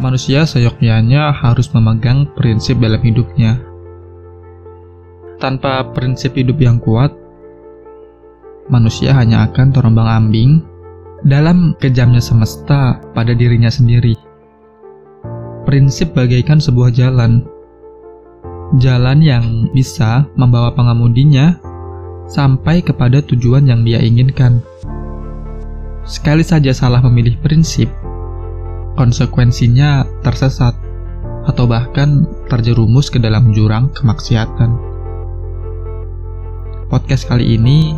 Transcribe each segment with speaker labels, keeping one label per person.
Speaker 1: manusia seyogyanya harus memegang prinsip dalam hidupnya. Tanpa prinsip hidup yang kuat, manusia hanya akan terombang-ambing dalam kejamnya semesta pada dirinya sendiri. Prinsip bagaikan sebuah jalan. Jalan yang bisa membawa pengemudinya sampai kepada tujuan yang dia inginkan. Sekali saja salah memilih prinsip, konsekuensinya tersesat atau bahkan terjerumus ke dalam jurang kemaksiatan podcast kali ini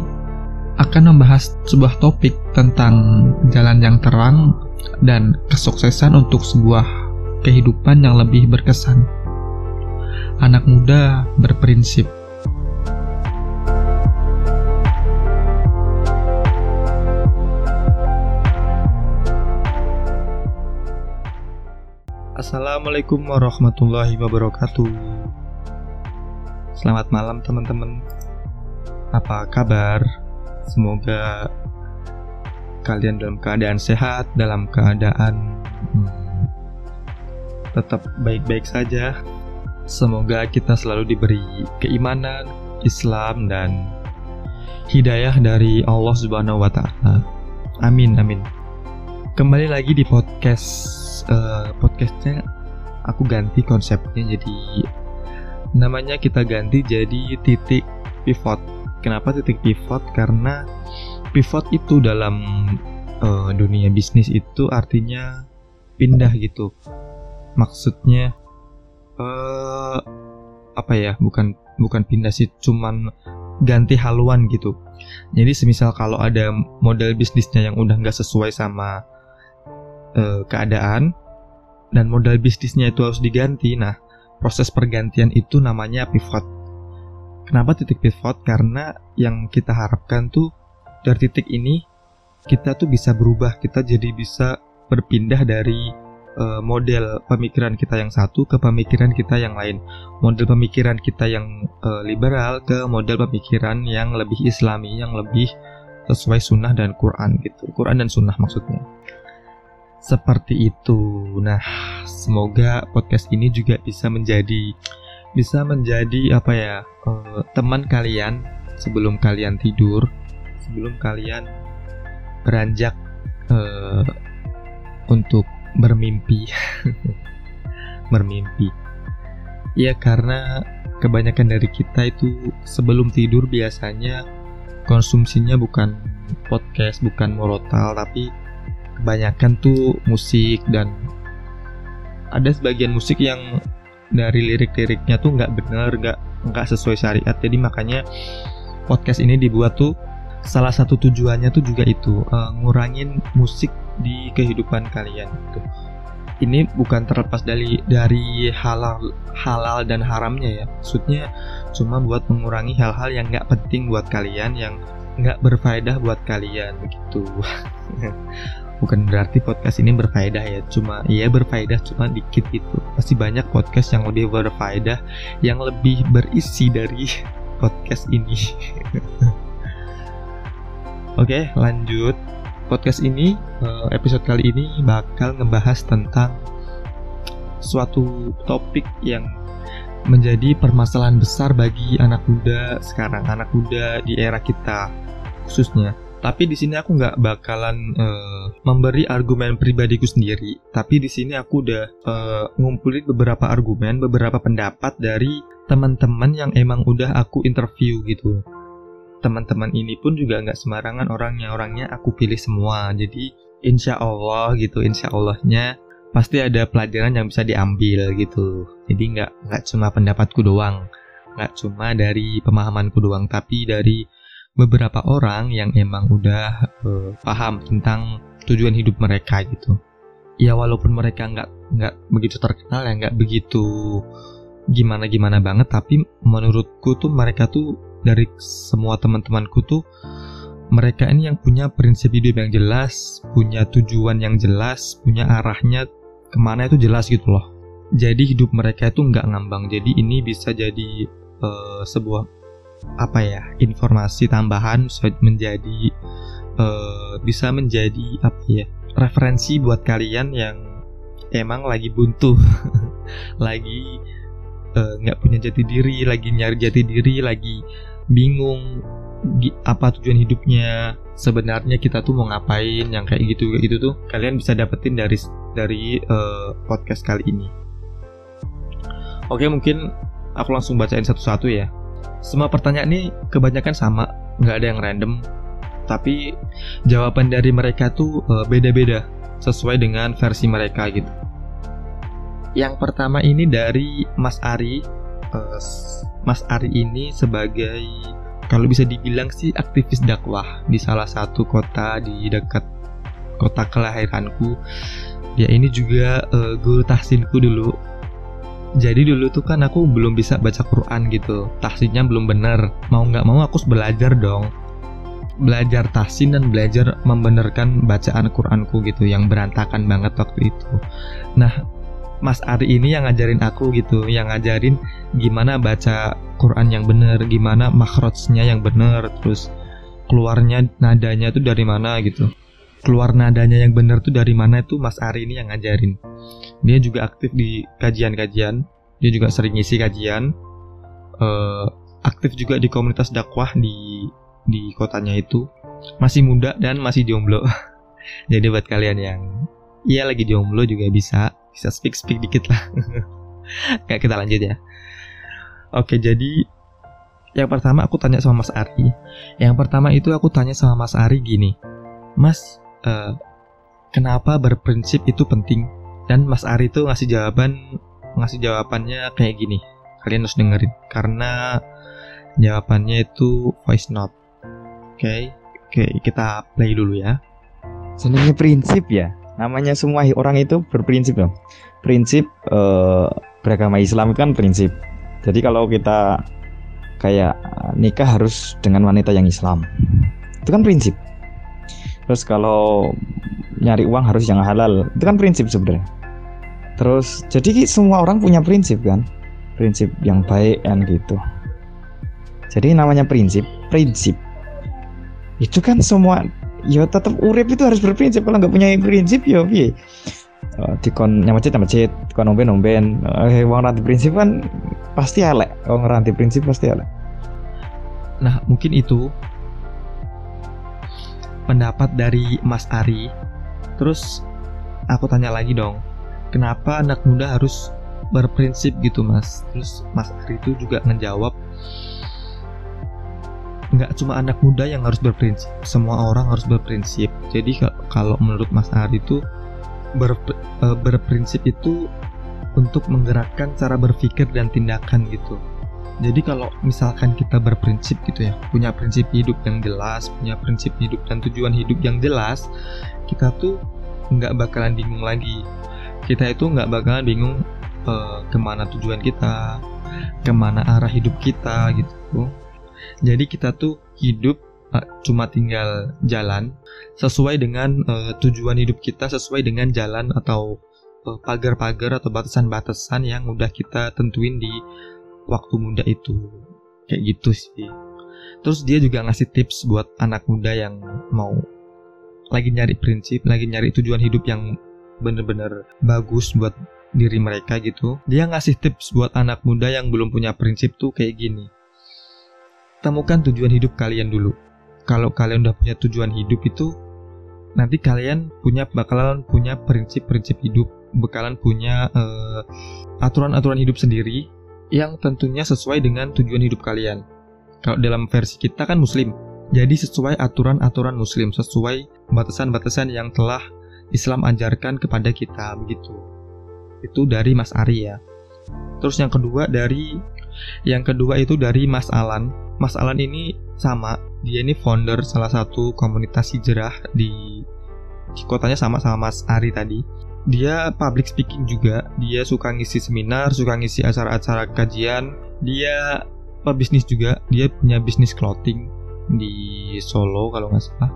Speaker 1: akan membahas sebuah topik tentang jalan yang terang dan kesuksesan untuk sebuah kehidupan yang lebih berkesan. Anak muda berprinsip. Assalamualaikum warahmatullahi wabarakatuh. Selamat malam teman-teman apa kabar? Semoga kalian dalam keadaan sehat, dalam keadaan hmm, tetap baik-baik saja. Semoga kita selalu diberi keimanan, Islam dan hidayah dari Allah Subhanahu wa taala. Amin amin. Kembali lagi di podcast uh, podcastnya aku ganti konsepnya jadi namanya kita ganti jadi titik pivot Kenapa titik pivot? Karena pivot itu dalam uh, dunia bisnis itu artinya pindah gitu. Maksudnya uh, apa ya? Bukan bukan pindah sih, cuman ganti haluan gitu. Jadi semisal kalau ada model bisnisnya yang udah nggak sesuai sama uh, keadaan dan modal bisnisnya itu harus diganti, nah proses pergantian itu namanya pivot Kenapa titik pivot? Karena yang kita harapkan tuh dari titik ini kita tuh bisa berubah, kita jadi bisa berpindah dari uh, model pemikiran kita yang satu ke pemikiran kita yang lain. Model pemikiran kita yang uh, liberal ke model pemikiran yang lebih islami, yang lebih sesuai sunnah dan Quran gitu. Quran dan sunnah maksudnya. Seperti itu. Nah, semoga podcast ini juga bisa menjadi bisa menjadi apa ya uh, teman kalian sebelum kalian tidur sebelum kalian beranjak uh, untuk bermimpi bermimpi ya karena kebanyakan dari kita itu sebelum tidur biasanya konsumsinya bukan podcast bukan morotal tapi kebanyakan tuh musik dan ada sebagian musik yang dari lirik-liriknya tuh nggak bener nggak nggak sesuai syariat. Jadi makanya podcast ini dibuat tuh salah satu tujuannya tuh juga itu uh, ngurangin musik di kehidupan kalian gitu. Ini bukan terlepas dari dari halal halal dan haramnya ya. Maksudnya cuma buat mengurangi hal-hal yang nggak penting buat kalian yang nggak berfaedah buat kalian begitu bukan berarti podcast ini berfaedah ya cuma iya berfaedah cuma dikit gitu. Pasti banyak podcast yang lebih berfaedah yang lebih berisi dari podcast ini. Oke lanjut. Podcast ini eh, episode kali ini bakal ngebahas tentang suatu topik yang menjadi permasalahan besar bagi anak muda sekarang anak muda di era kita khususnya tapi di sini aku nggak bakalan uh, memberi argumen pribadiku sendiri. Tapi di sini aku udah uh, ngumpulin beberapa argumen, beberapa pendapat dari teman-teman yang emang udah aku interview gitu. Teman-teman ini pun juga nggak sembarangan orangnya, orangnya aku pilih semua. Jadi insya Allah gitu, insya Allahnya pasti ada pelajaran yang bisa diambil gitu. Jadi nggak nggak cuma pendapatku doang, nggak cuma dari pemahamanku doang, tapi dari beberapa orang yang emang udah uh, paham tentang tujuan hidup mereka gitu. Ya walaupun mereka nggak nggak begitu terkenal ya nggak begitu gimana gimana banget, tapi menurutku tuh mereka tuh dari semua teman-temanku tuh mereka ini yang punya prinsip hidup yang jelas, punya tujuan yang jelas, punya arahnya ke mana itu jelas gitu loh. Jadi hidup mereka itu nggak ngambang. Jadi ini bisa jadi uh, sebuah apa ya informasi tambahan bisa menjadi uh, bisa menjadi apa ya referensi buat kalian yang emang lagi buntu lagi eh, nggak uh, punya jati diri lagi nyari jati diri lagi bingung apa tujuan hidupnya sebenarnya kita tuh mau ngapain yang kayak gitu kayak gitu tuh kalian bisa dapetin dari dari uh, podcast kali ini. Oke mungkin aku langsung bacain satu-satu ya semua pertanyaan ini kebanyakan sama nggak ada yang random. Tapi jawaban dari mereka tuh uh, beda-beda sesuai dengan versi mereka gitu. Yang pertama ini dari Mas Ari. Uh, Mas Ari ini sebagai kalau bisa dibilang sih aktivis dakwah di salah satu kota di dekat kota kelahiranku. Ya ini juga uh, guru tahsinku dulu jadi dulu tuh kan aku belum bisa baca Quran gitu. Tahsinnya belum bener. Mau nggak mau aku belajar dong. Belajar tahsin dan belajar membenarkan bacaan Quranku gitu yang berantakan banget waktu itu. Nah Mas Ari ini yang ngajarin aku gitu, yang ngajarin gimana baca Quran yang bener, gimana makhrajnya yang bener, terus keluarnya nadanya itu dari mana gitu. Keluar nadanya yang bener tuh dari mana itu Mas Ari ini yang ngajarin. Dia juga aktif di kajian-kajian, dia juga sering ngisi kajian, uh, aktif juga di komunitas dakwah di di kotanya itu. Masih muda dan masih jomblo. Jadi buat kalian yang iya lagi jomblo juga bisa bisa speak speak dikit lah kayak kita lanjut ya oke jadi yang pertama aku tanya sama Mas Ari yang pertama itu aku tanya sama Mas Ari gini Mas uh, kenapa berprinsip itu penting? Dan Mas Ari itu ngasih jawaban ngasih jawabannya kayak gini. Kalian harus dengerin. Karena jawabannya itu voice note. Oke okay? oke okay, kita play dulu ya.
Speaker 2: Sebenarnya prinsip ya? Namanya semua orang itu berprinsip loh prinsip eh, beragama Islam kan prinsip. Jadi kalau kita kayak nikah harus dengan wanita yang Islam. Itu kan prinsip terus kalau nyari uang harus yang halal. Itu kan prinsip sebenarnya. Terus jadi semua orang punya prinsip kan? Prinsip yang baik kan gitu. Jadi namanya prinsip prinsip. Itu kan semua ya tetap urip itu harus berprinsip. Kalau nggak punya prinsip ya piye? Uh, dikon nyamacet nyamacet dikon nomben nomben eh wong ranti prinsip kan pasti elek. Wong ranti prinsip pasti elek.
Speaker 1: Nah mungkin itu pendapat dari Mas Ari terus aku tanya lagi dong kenapa anak muda harus berprinsip gitu mas terus Mas Ari itu juga ngejawab nggak cuma anak muda yang harus berprinsip, semua orang harus berprinsip. Jadi kalau menurut Mas Ari itu ber, e, berprinsip itu untuk menggerakkan cara berpikir dan tindakan gitu. Jadi kalau misalkan kita berprinsip gitu ya, punya prinsip hidup yang jelas, punya prinsip hidup dan tujuan hidup yang jelas, kita tuh nggak bakalan bingung lagi. Kita itu nggak bakalan bingung uh, ke mana tujuan kita, ke mana arah hidup kita gitu jadi kita tuh hidup uh, cuma tinggal jalan sesuai dengan uh, tujuan hidup kita, sesuai dengan jalan atau uh, pagar-pagar atau batasan-batasan yang udah kita tentuin di waktu muda itu. Kayak gitu sih. Terus dia juga ngasih tips buat anak muda yang mau lagi nyari prinsip, lagi nyari tujuan hidup yang bener-bener bagus buat diri mereka gitu. Dia ngasih tips buat anak muda yang belum punya prinsip tuh kayak gini temukan tujuan hidup kalian dulu. Kalau kalian udah punya tujuan hidup itu, nanti kalian punya bakalan punya prinsip-prinsip hidup, bakalan punya eh, aturan-aturan hidup sendiri yang tentunya sesuai dengan tujuan hidup kalian. Kalau dalam versi kita kan muslim, jadi sesuai aturan-aturan muslim, sesuai batasan-batasan yang telah Islam ajarkan kepada kita begitu. Itu dari Mas Ari ya. Terus yang kedua dari yang kedua itu dari Mas Alan. Mas Alan ini sama, dia ini founder salah satu komunitas hijrah di, di kotanya sama sama Mas Ari tadi. Dia public speaking juga, dia suka ngisi seminar, suka ngisi acara-acara kajian. Dia pebisnis juga, dia punya bisnis clothing di Solo kalau nggak salah.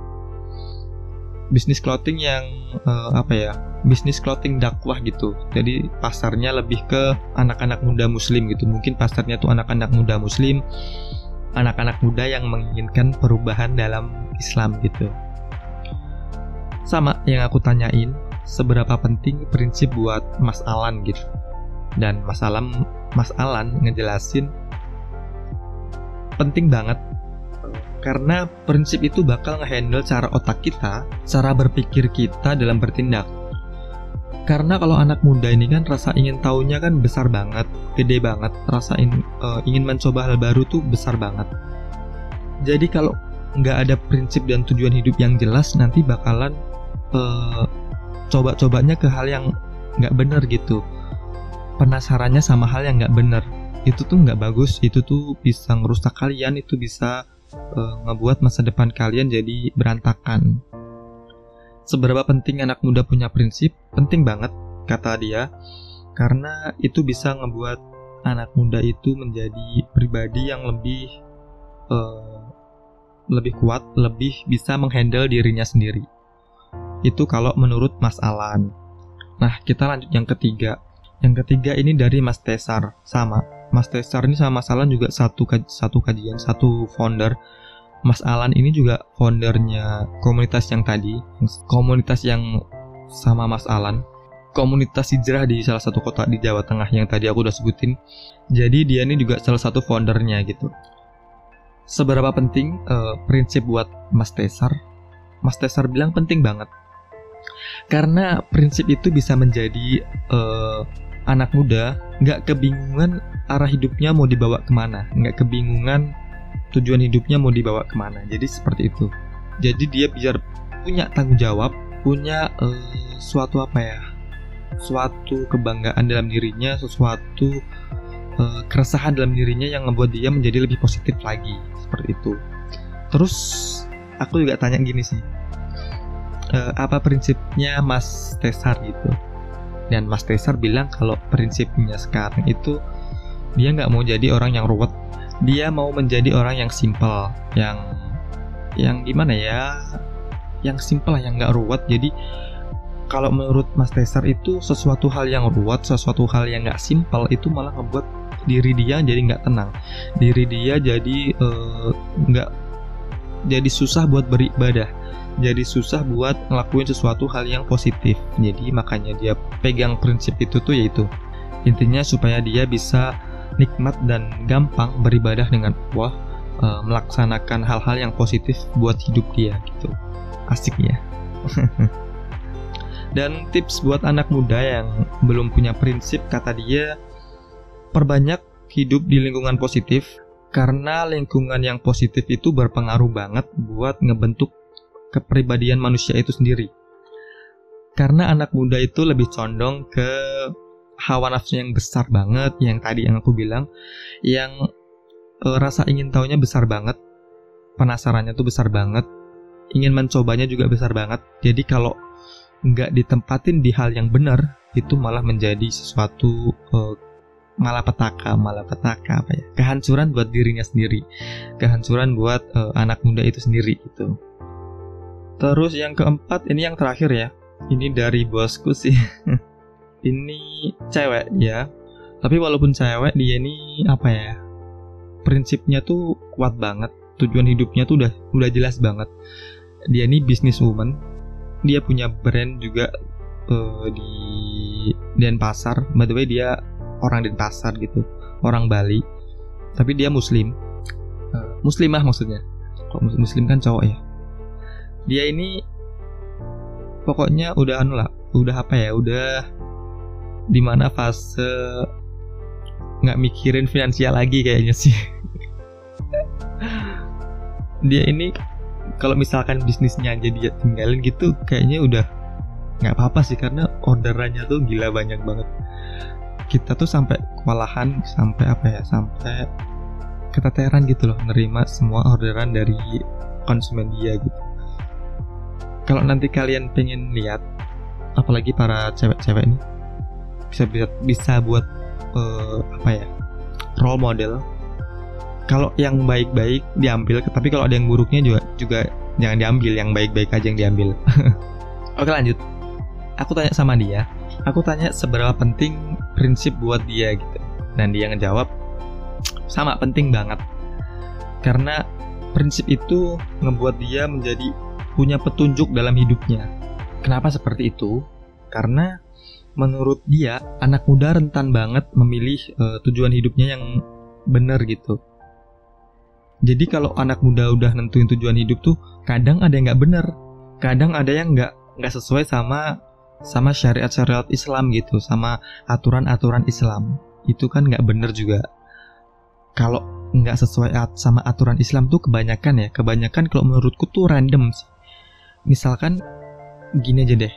Speaker 1: Bisnis clothing yang uh, apa ya? Bisnis clothing dakwah gitu. Jadi pasarnya lebih ke anak-anak muda muslim gitu. Mungkin pasarnya tuh anak-anak muda muslim anak-anak muda yang menginginkan perubahan dalam Islam gitu. Sama yang aku tanyain, seberapa penting prinsip buat Mas Alan gitu. Dan Mas Alan Mas Alan ngejelasin penting banget karena prinsip itu bakal ngehandle cara otak kita, cara berpikir kita dalam bertindak. Karena kalau anak muda ini kan rasa ingin tahunya kan besar banget, gede banget, rasa in, uh, ingin mencoba hal baru tuh besar banget. Jadi kalau nggak ada prinsip dan tujuan hidup yang jelas, nanti bakalan uh, coba-cobanya ke hal yang nggak bener gitu. Penasarannya sama hal yang nggak bener, itu tuh nggak bagus, itu tuh bisa ngerusak kalian, itu bisa uh, ngebuat masa depan kalian jadi berantakan. Seberapa penting anak muda punya prinsip? Penting banget, kata dia, karena itu bisa ngebuat anak muda itu menjadi pribadi yang lebih uh, lebih kuat, lebih bisa menghandle dirinya sendiri. Itu kalau menurut Mas Alan. Nah, kita lanjut yang ketiga. Yang ketiga ini dari Mas Tesar, sama Mas Tesar ini sama Mas Alan juga satu satu kajian, satu founder. Mas Alan ini juga foundernya komunitas yang tadi, komunitas yang sama Mas Alan, komunitas hijrah di salah satu kota di Jawa Tengah yang tadi aku udah sebutin. Jadi dia ini juga salah satu foundernya gitu. Seberapa penting uh, prinsip buat Mas Tesar? Mas Tesar bilang penting banget. Karena prinsip itu bisa menjadi uh, anak muda nggak kebingungan arah hidupnya mau dibawa ke mana, nggak kebingungan tujuan hidupnya mau dibawa ke mana. Jadi seperti itu. Jadi dia biar punya tanggung jawab, punya uh, suatu apa ya, suatu kebanggaan dalam dirinya, sesuatu uh, keresahan dalam dirinya yang membuat dia menjadi lebih positif lagi seperti itu. Terus aku juga tanya gini sih, uh, apa prinsipnya Mas Tesar gitu? dan Mas Tesar bilang kalau prinsipnya sekarang itu dia nggak mau jadi orang yang ruwet. Dia mau menjadi orang yang simple yang yang gimana ya yang simple yang nggak ruwet. Jadi kalau menurut Mas Tesar itu sesuatu hal yang ruwet sesuatu hal yang nggak simple itu malah membuat diri dia jadi nggak tenang. Diri dia jadi eh, nggak uh, jadi susah buat beribadah jadi susah buat ngelakuin sesuatu hal yang positif. Jadi makanya dia pegang prinsip itu tuh yaitu intinya supaya dia bisa nikmat dan gampang beribadah dengan Allah e, melaksanakan hal-hal yang positif buat hidup dia gitu. Asik ya. dan tips buat anak muda yang belum punya prinsip kata dia perbanyak hidup di lingkungan positif karena lingkungan yang positif itu berpengaruh banget buat ngebentuk kepribadian manusia itu sendiri. Karena anak muda itu lebih condong ke hawa nafsu yang besar banget, yang tadi yang aku bilang, yang e, rasa ingin tahunya besar banget, penasarannya tuh besar banget, ingin mencobanya juga besar banget. Jadi kalau nggak ditempatin di hal yang benar, itu malah menjadi sesuatu e, malapetaka, malapetaka apa ya? Kehancuran buat dirinya sendiri, kehancuran buat e, anak muda itu sendiri gitu. Terus yang keempat ini yang terakhir ya. Ini dari bosku sih. ini cewek ya. Tapi walaupun cewek dia ini apa ya? Prinsipnya tuh kuat banget. Tujuan hidupnya tuh udah udah jelas banget. Dia ini woman. Dia punya brand juga uh, di Denpasar. By the way dia orang Denpasar gitu. Orang Bali. Tapi dia muslim. Uh, muslimah maksudnya. Kok muslim kan cowok ya? Dia ini pokoknya udah anu lah udah apa ya udah di mana fase nggak mikirin finansial lagi kayaknya sih. Dia ini kalau misalkan bisnisnya aja dia tinggalin gitu kayaknya udah nggak apa-apa sih karena orderannya tuh gila banyak banget. Kita tuh sampai kewalahan sampai apa ya sampai keteteran gitu loh nerima semua orderan dari konsumen dia gitu kalau nanti kalian pengen lihat apalagi para cewek-cewek ini bisa bisa bisa buat uh, apa ya role model. Kalau yang baik-baik diambil tapi kalau ada yang buruknya juga juga jangan diambil yang baik-baik aja yang diambil. Oke lanjut. Aku tanya sama dia aku tanya seberapa penting prinsip buat dia gitu. Dan dia ngejawab sama penting banget. Karena prinsip itu ngebuat dia menjadi punya petunjuk dalam hidupnya. Kenapa seperti itu? karena menurut dia anak muda rentan banget memilih uh, tujuan hidupnya yang benar gitu. Jadi kalau anak muda udah nentuin tujuan hidup tuh kadang ada yang nggak benar, kadang ada yang nggak nggak sesuai sama sama syariat-syariat Islam gitu, sama aturan-aturan Islam. Itu kan nggak benar juga. Kalau nggak sesuai sama aturan Islam tuh kebanyakan ya, kebanyakan kalau menurutku tuh random sih. Misalkan gini aja deh,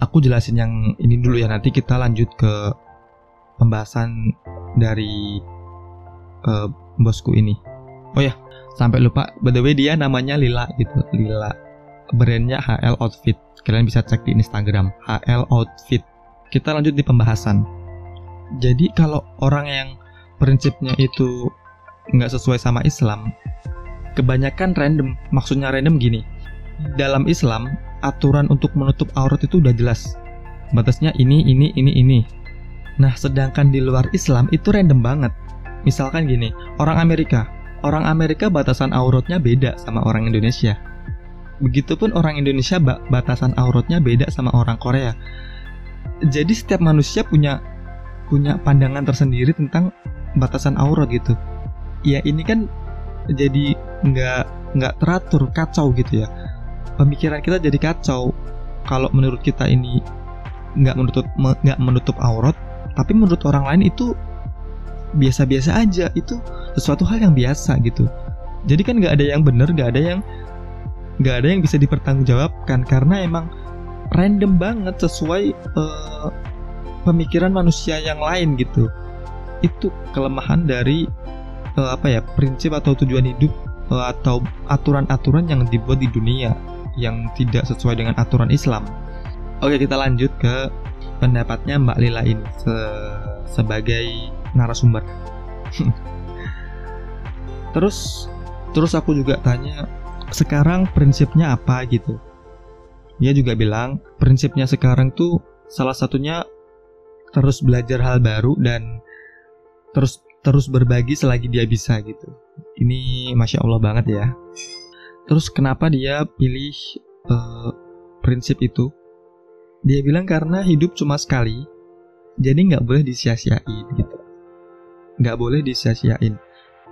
Speaker 1: aku jelasin yang ini dulu ya nanti kita lanjut ke pembahasan dari uh, bosku ini. Oh ya, sampai lupa. By the way dia namanya Lila gitu, Lila. Brandnya HL Outfit. Kalian bisa cek di Instagram HL Outfit. Kita lanjut di pembahasan. Jadi kalau orang yang prinsipnya itu nggak sesuai sama Islam, kebanyakan random. Maksudnya random gini. Dalam Islam aturan untuk menutup aurat itu udah jelas. Batasnya ini, ini, ini, ini. Nah, sedangkan di luar Islam itu random banget. Misalkan gini, orang Amerika. Orang Amerika batasan auratnya beda sama orang Indonesia. Begitupun orang Indonesia batasan auratnya beda sama orang Korea. Jadi setiap manusia punya punya pandangan tersendiri tentang batasan aurat gitu. Ya ini kan jadi nggak nggak teratur kacau gitu ya pemikiran kita jadi kacau. Kalau menurut kita ini nggak menutup nggak menutup aurat tapi menurut orang lain itu biasa-biasa aja. Itu sesuatu hal yang biasa gitu. Jadi kan nggak ada yang benar nggak ada yang nggak ada yang bisa dipertanggungjawabkan. Karena emang random banget sesuai uh, pemikiran manusia yang lain gitu. Itu kelemahan dari uh, apa ya prinsip atau tujuan hidup uh, atau aturan-aturan yang dibuat di dunia yang tidak sesuai dengan aturan Islam. Oke, kita lanjut ke pendapatnya Mbak Lila ini se sebagai narasumber. terus terus aku juga tanya, sekarang prinsipnya apa gitu? Dia juga bilang, prinsipnya sekarang tuh salah satunya terus belajar hal baru dan terus terus berbagi selagi dia bisa gitu. Ini masya Allah banget ya. Terus kenapa dia pilih uh, prinsip itu? Dia bilang karena hidup cuma sekali, jadi nggak boleh disia-siain gitu. Nggak boleh disia-siain.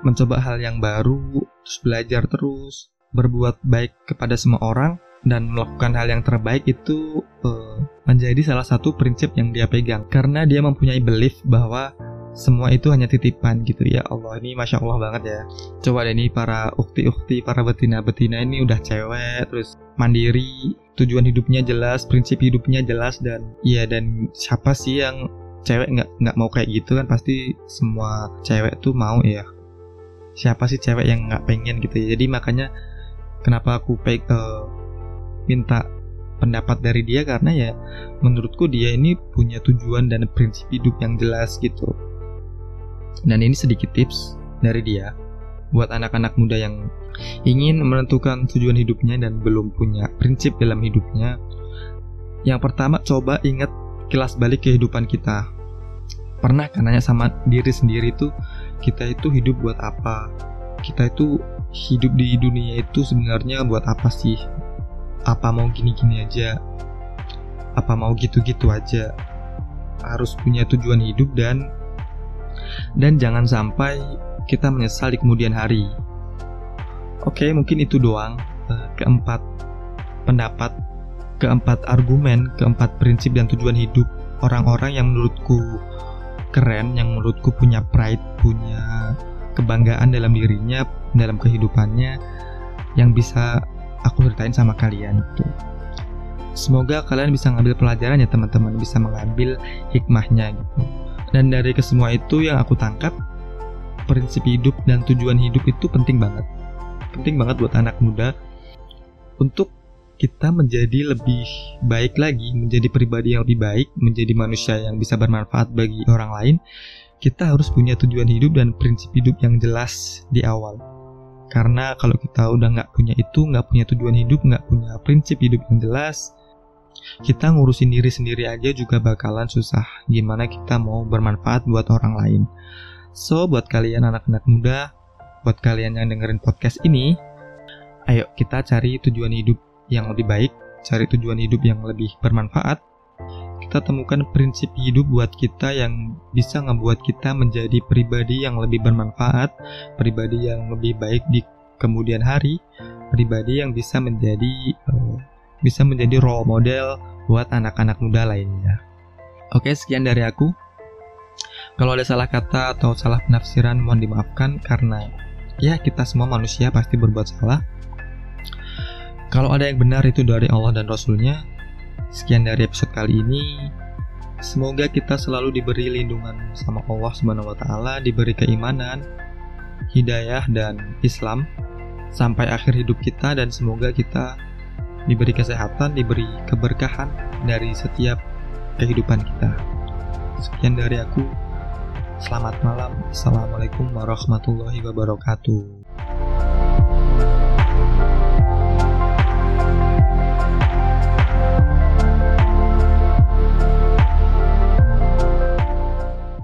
Speaker 1: Mencoba hal yang baru, terus belajar terus, berbuat baik kepada semua orang, dan melakukan hal yang terbaik itu uh, menjadi salah satu prinsip yang dia pegang. Karena dia mempunyai belief bahwa semua itu hanya titipan gitu. Ya Allah ini masya Allah banget ya. Coba deh nih para ukti-ukti para betina-betina ini udah cewek terus mandiri tujuan hidupnya jelas prinsip hidupnya jelas dan iya dan siapa sih yang cewek nggak nggak mau kayak gitu kan? Pasti semua cewek tuh mau ya. Siapa sih cewek yang nggak pengen gitu ya? Jadi makanya kenapa aku peg, uh, minta pendapat dari dia? Karena ya menurutku dia ini punya tujuan dan prinsip hidup yang jelas gitu dan ini sedikit tips dari dia buat anak-anak muda yang ingin menentukan tujuan hidupnya dan belum punya prinsip dalam hidupnya. Yang pertama, coba ingat kilas balik kehidupan kita. Pernah kan nanya sama diri sendiri tuh, kita itu hidup buat apa? Kita itu hidup di dunia itu sebenarnya buat apa sih? Apa mau gini-gini aja? Apa mau gitu-gitu aja? Harus punya tujuan hidup dan dan jangan sampai kita menyesal di kemudian hari. Oke, mungkin itu doang eh, keempat pendapat, keempat argumen, keempat prinsip dan tujuan hidup orang-orang yang menurutku keren, yang menurutku punya pride, punya kebanggaan dalam dirinya, dalam kehidupannya yang bisa aku ceritain sama kalian gitu. Semoga kalian bisa ngambil pelajaran ya teman-teman, bisa mengambil hikmahnya gitu. Dan dari kesemua itu yang aku tangkap, prinsip hidup dan tujuan hidup itu penting banget. Penting banget buat anak muda untuk kita menjadi lebih baik lagi, menjadi pribadi yang lebih baik, menjadi manusia yang bisa bermanfaat bagi orang lain. Kita harus punya tujuan hidup dan prinsip hidup yang jelas di awal. Karena kalau kita udah nggak punya itu, nggak punya tujuan hidup, nggak punya prinsip hidup yang jelas, kita ngurusin diri sendiri aja juga bakalan susah. Gimana kita mau bermanfaat buat orang lain? So, buat kalian anak-anak muda, buat kalian yang dengerin podcast ini, ayo kita cari tujuan hidup yang lebih baik, cari tujuan hidup yang lebih bermanfaat. kita temukan prinsip hidup buat kita yang bisa ngebuat kita menjadi pribadi yang lebih bermanfaat, pribadi yang lebih baik di kemudian hari, pribadi yang bisa menjadi uh, bisa menjadi role model buat anak-anak muda lainnya. Oke, sekian dari aku. Kalau ada salah kata atau salah penafsiran mohon dimaafkan karena ya kita semua manusia pasti berbuat salah. Kalau ada yang benar itu dari Allah dan Rasulnya, Sekian dari episode kali ini. Semoga kita selalu diberi lindungan sama Allah Subhanahu wa taala, diberi keimanan, hidayah dan Islam sampai akhir hidup kita dan semoga kita diberi kesehatan, diberi keberkahan dari setiap kehidupan kita. Sekian dari aku. Selamat malam. Assalamualaikum warahmatullahi wabarakatuh.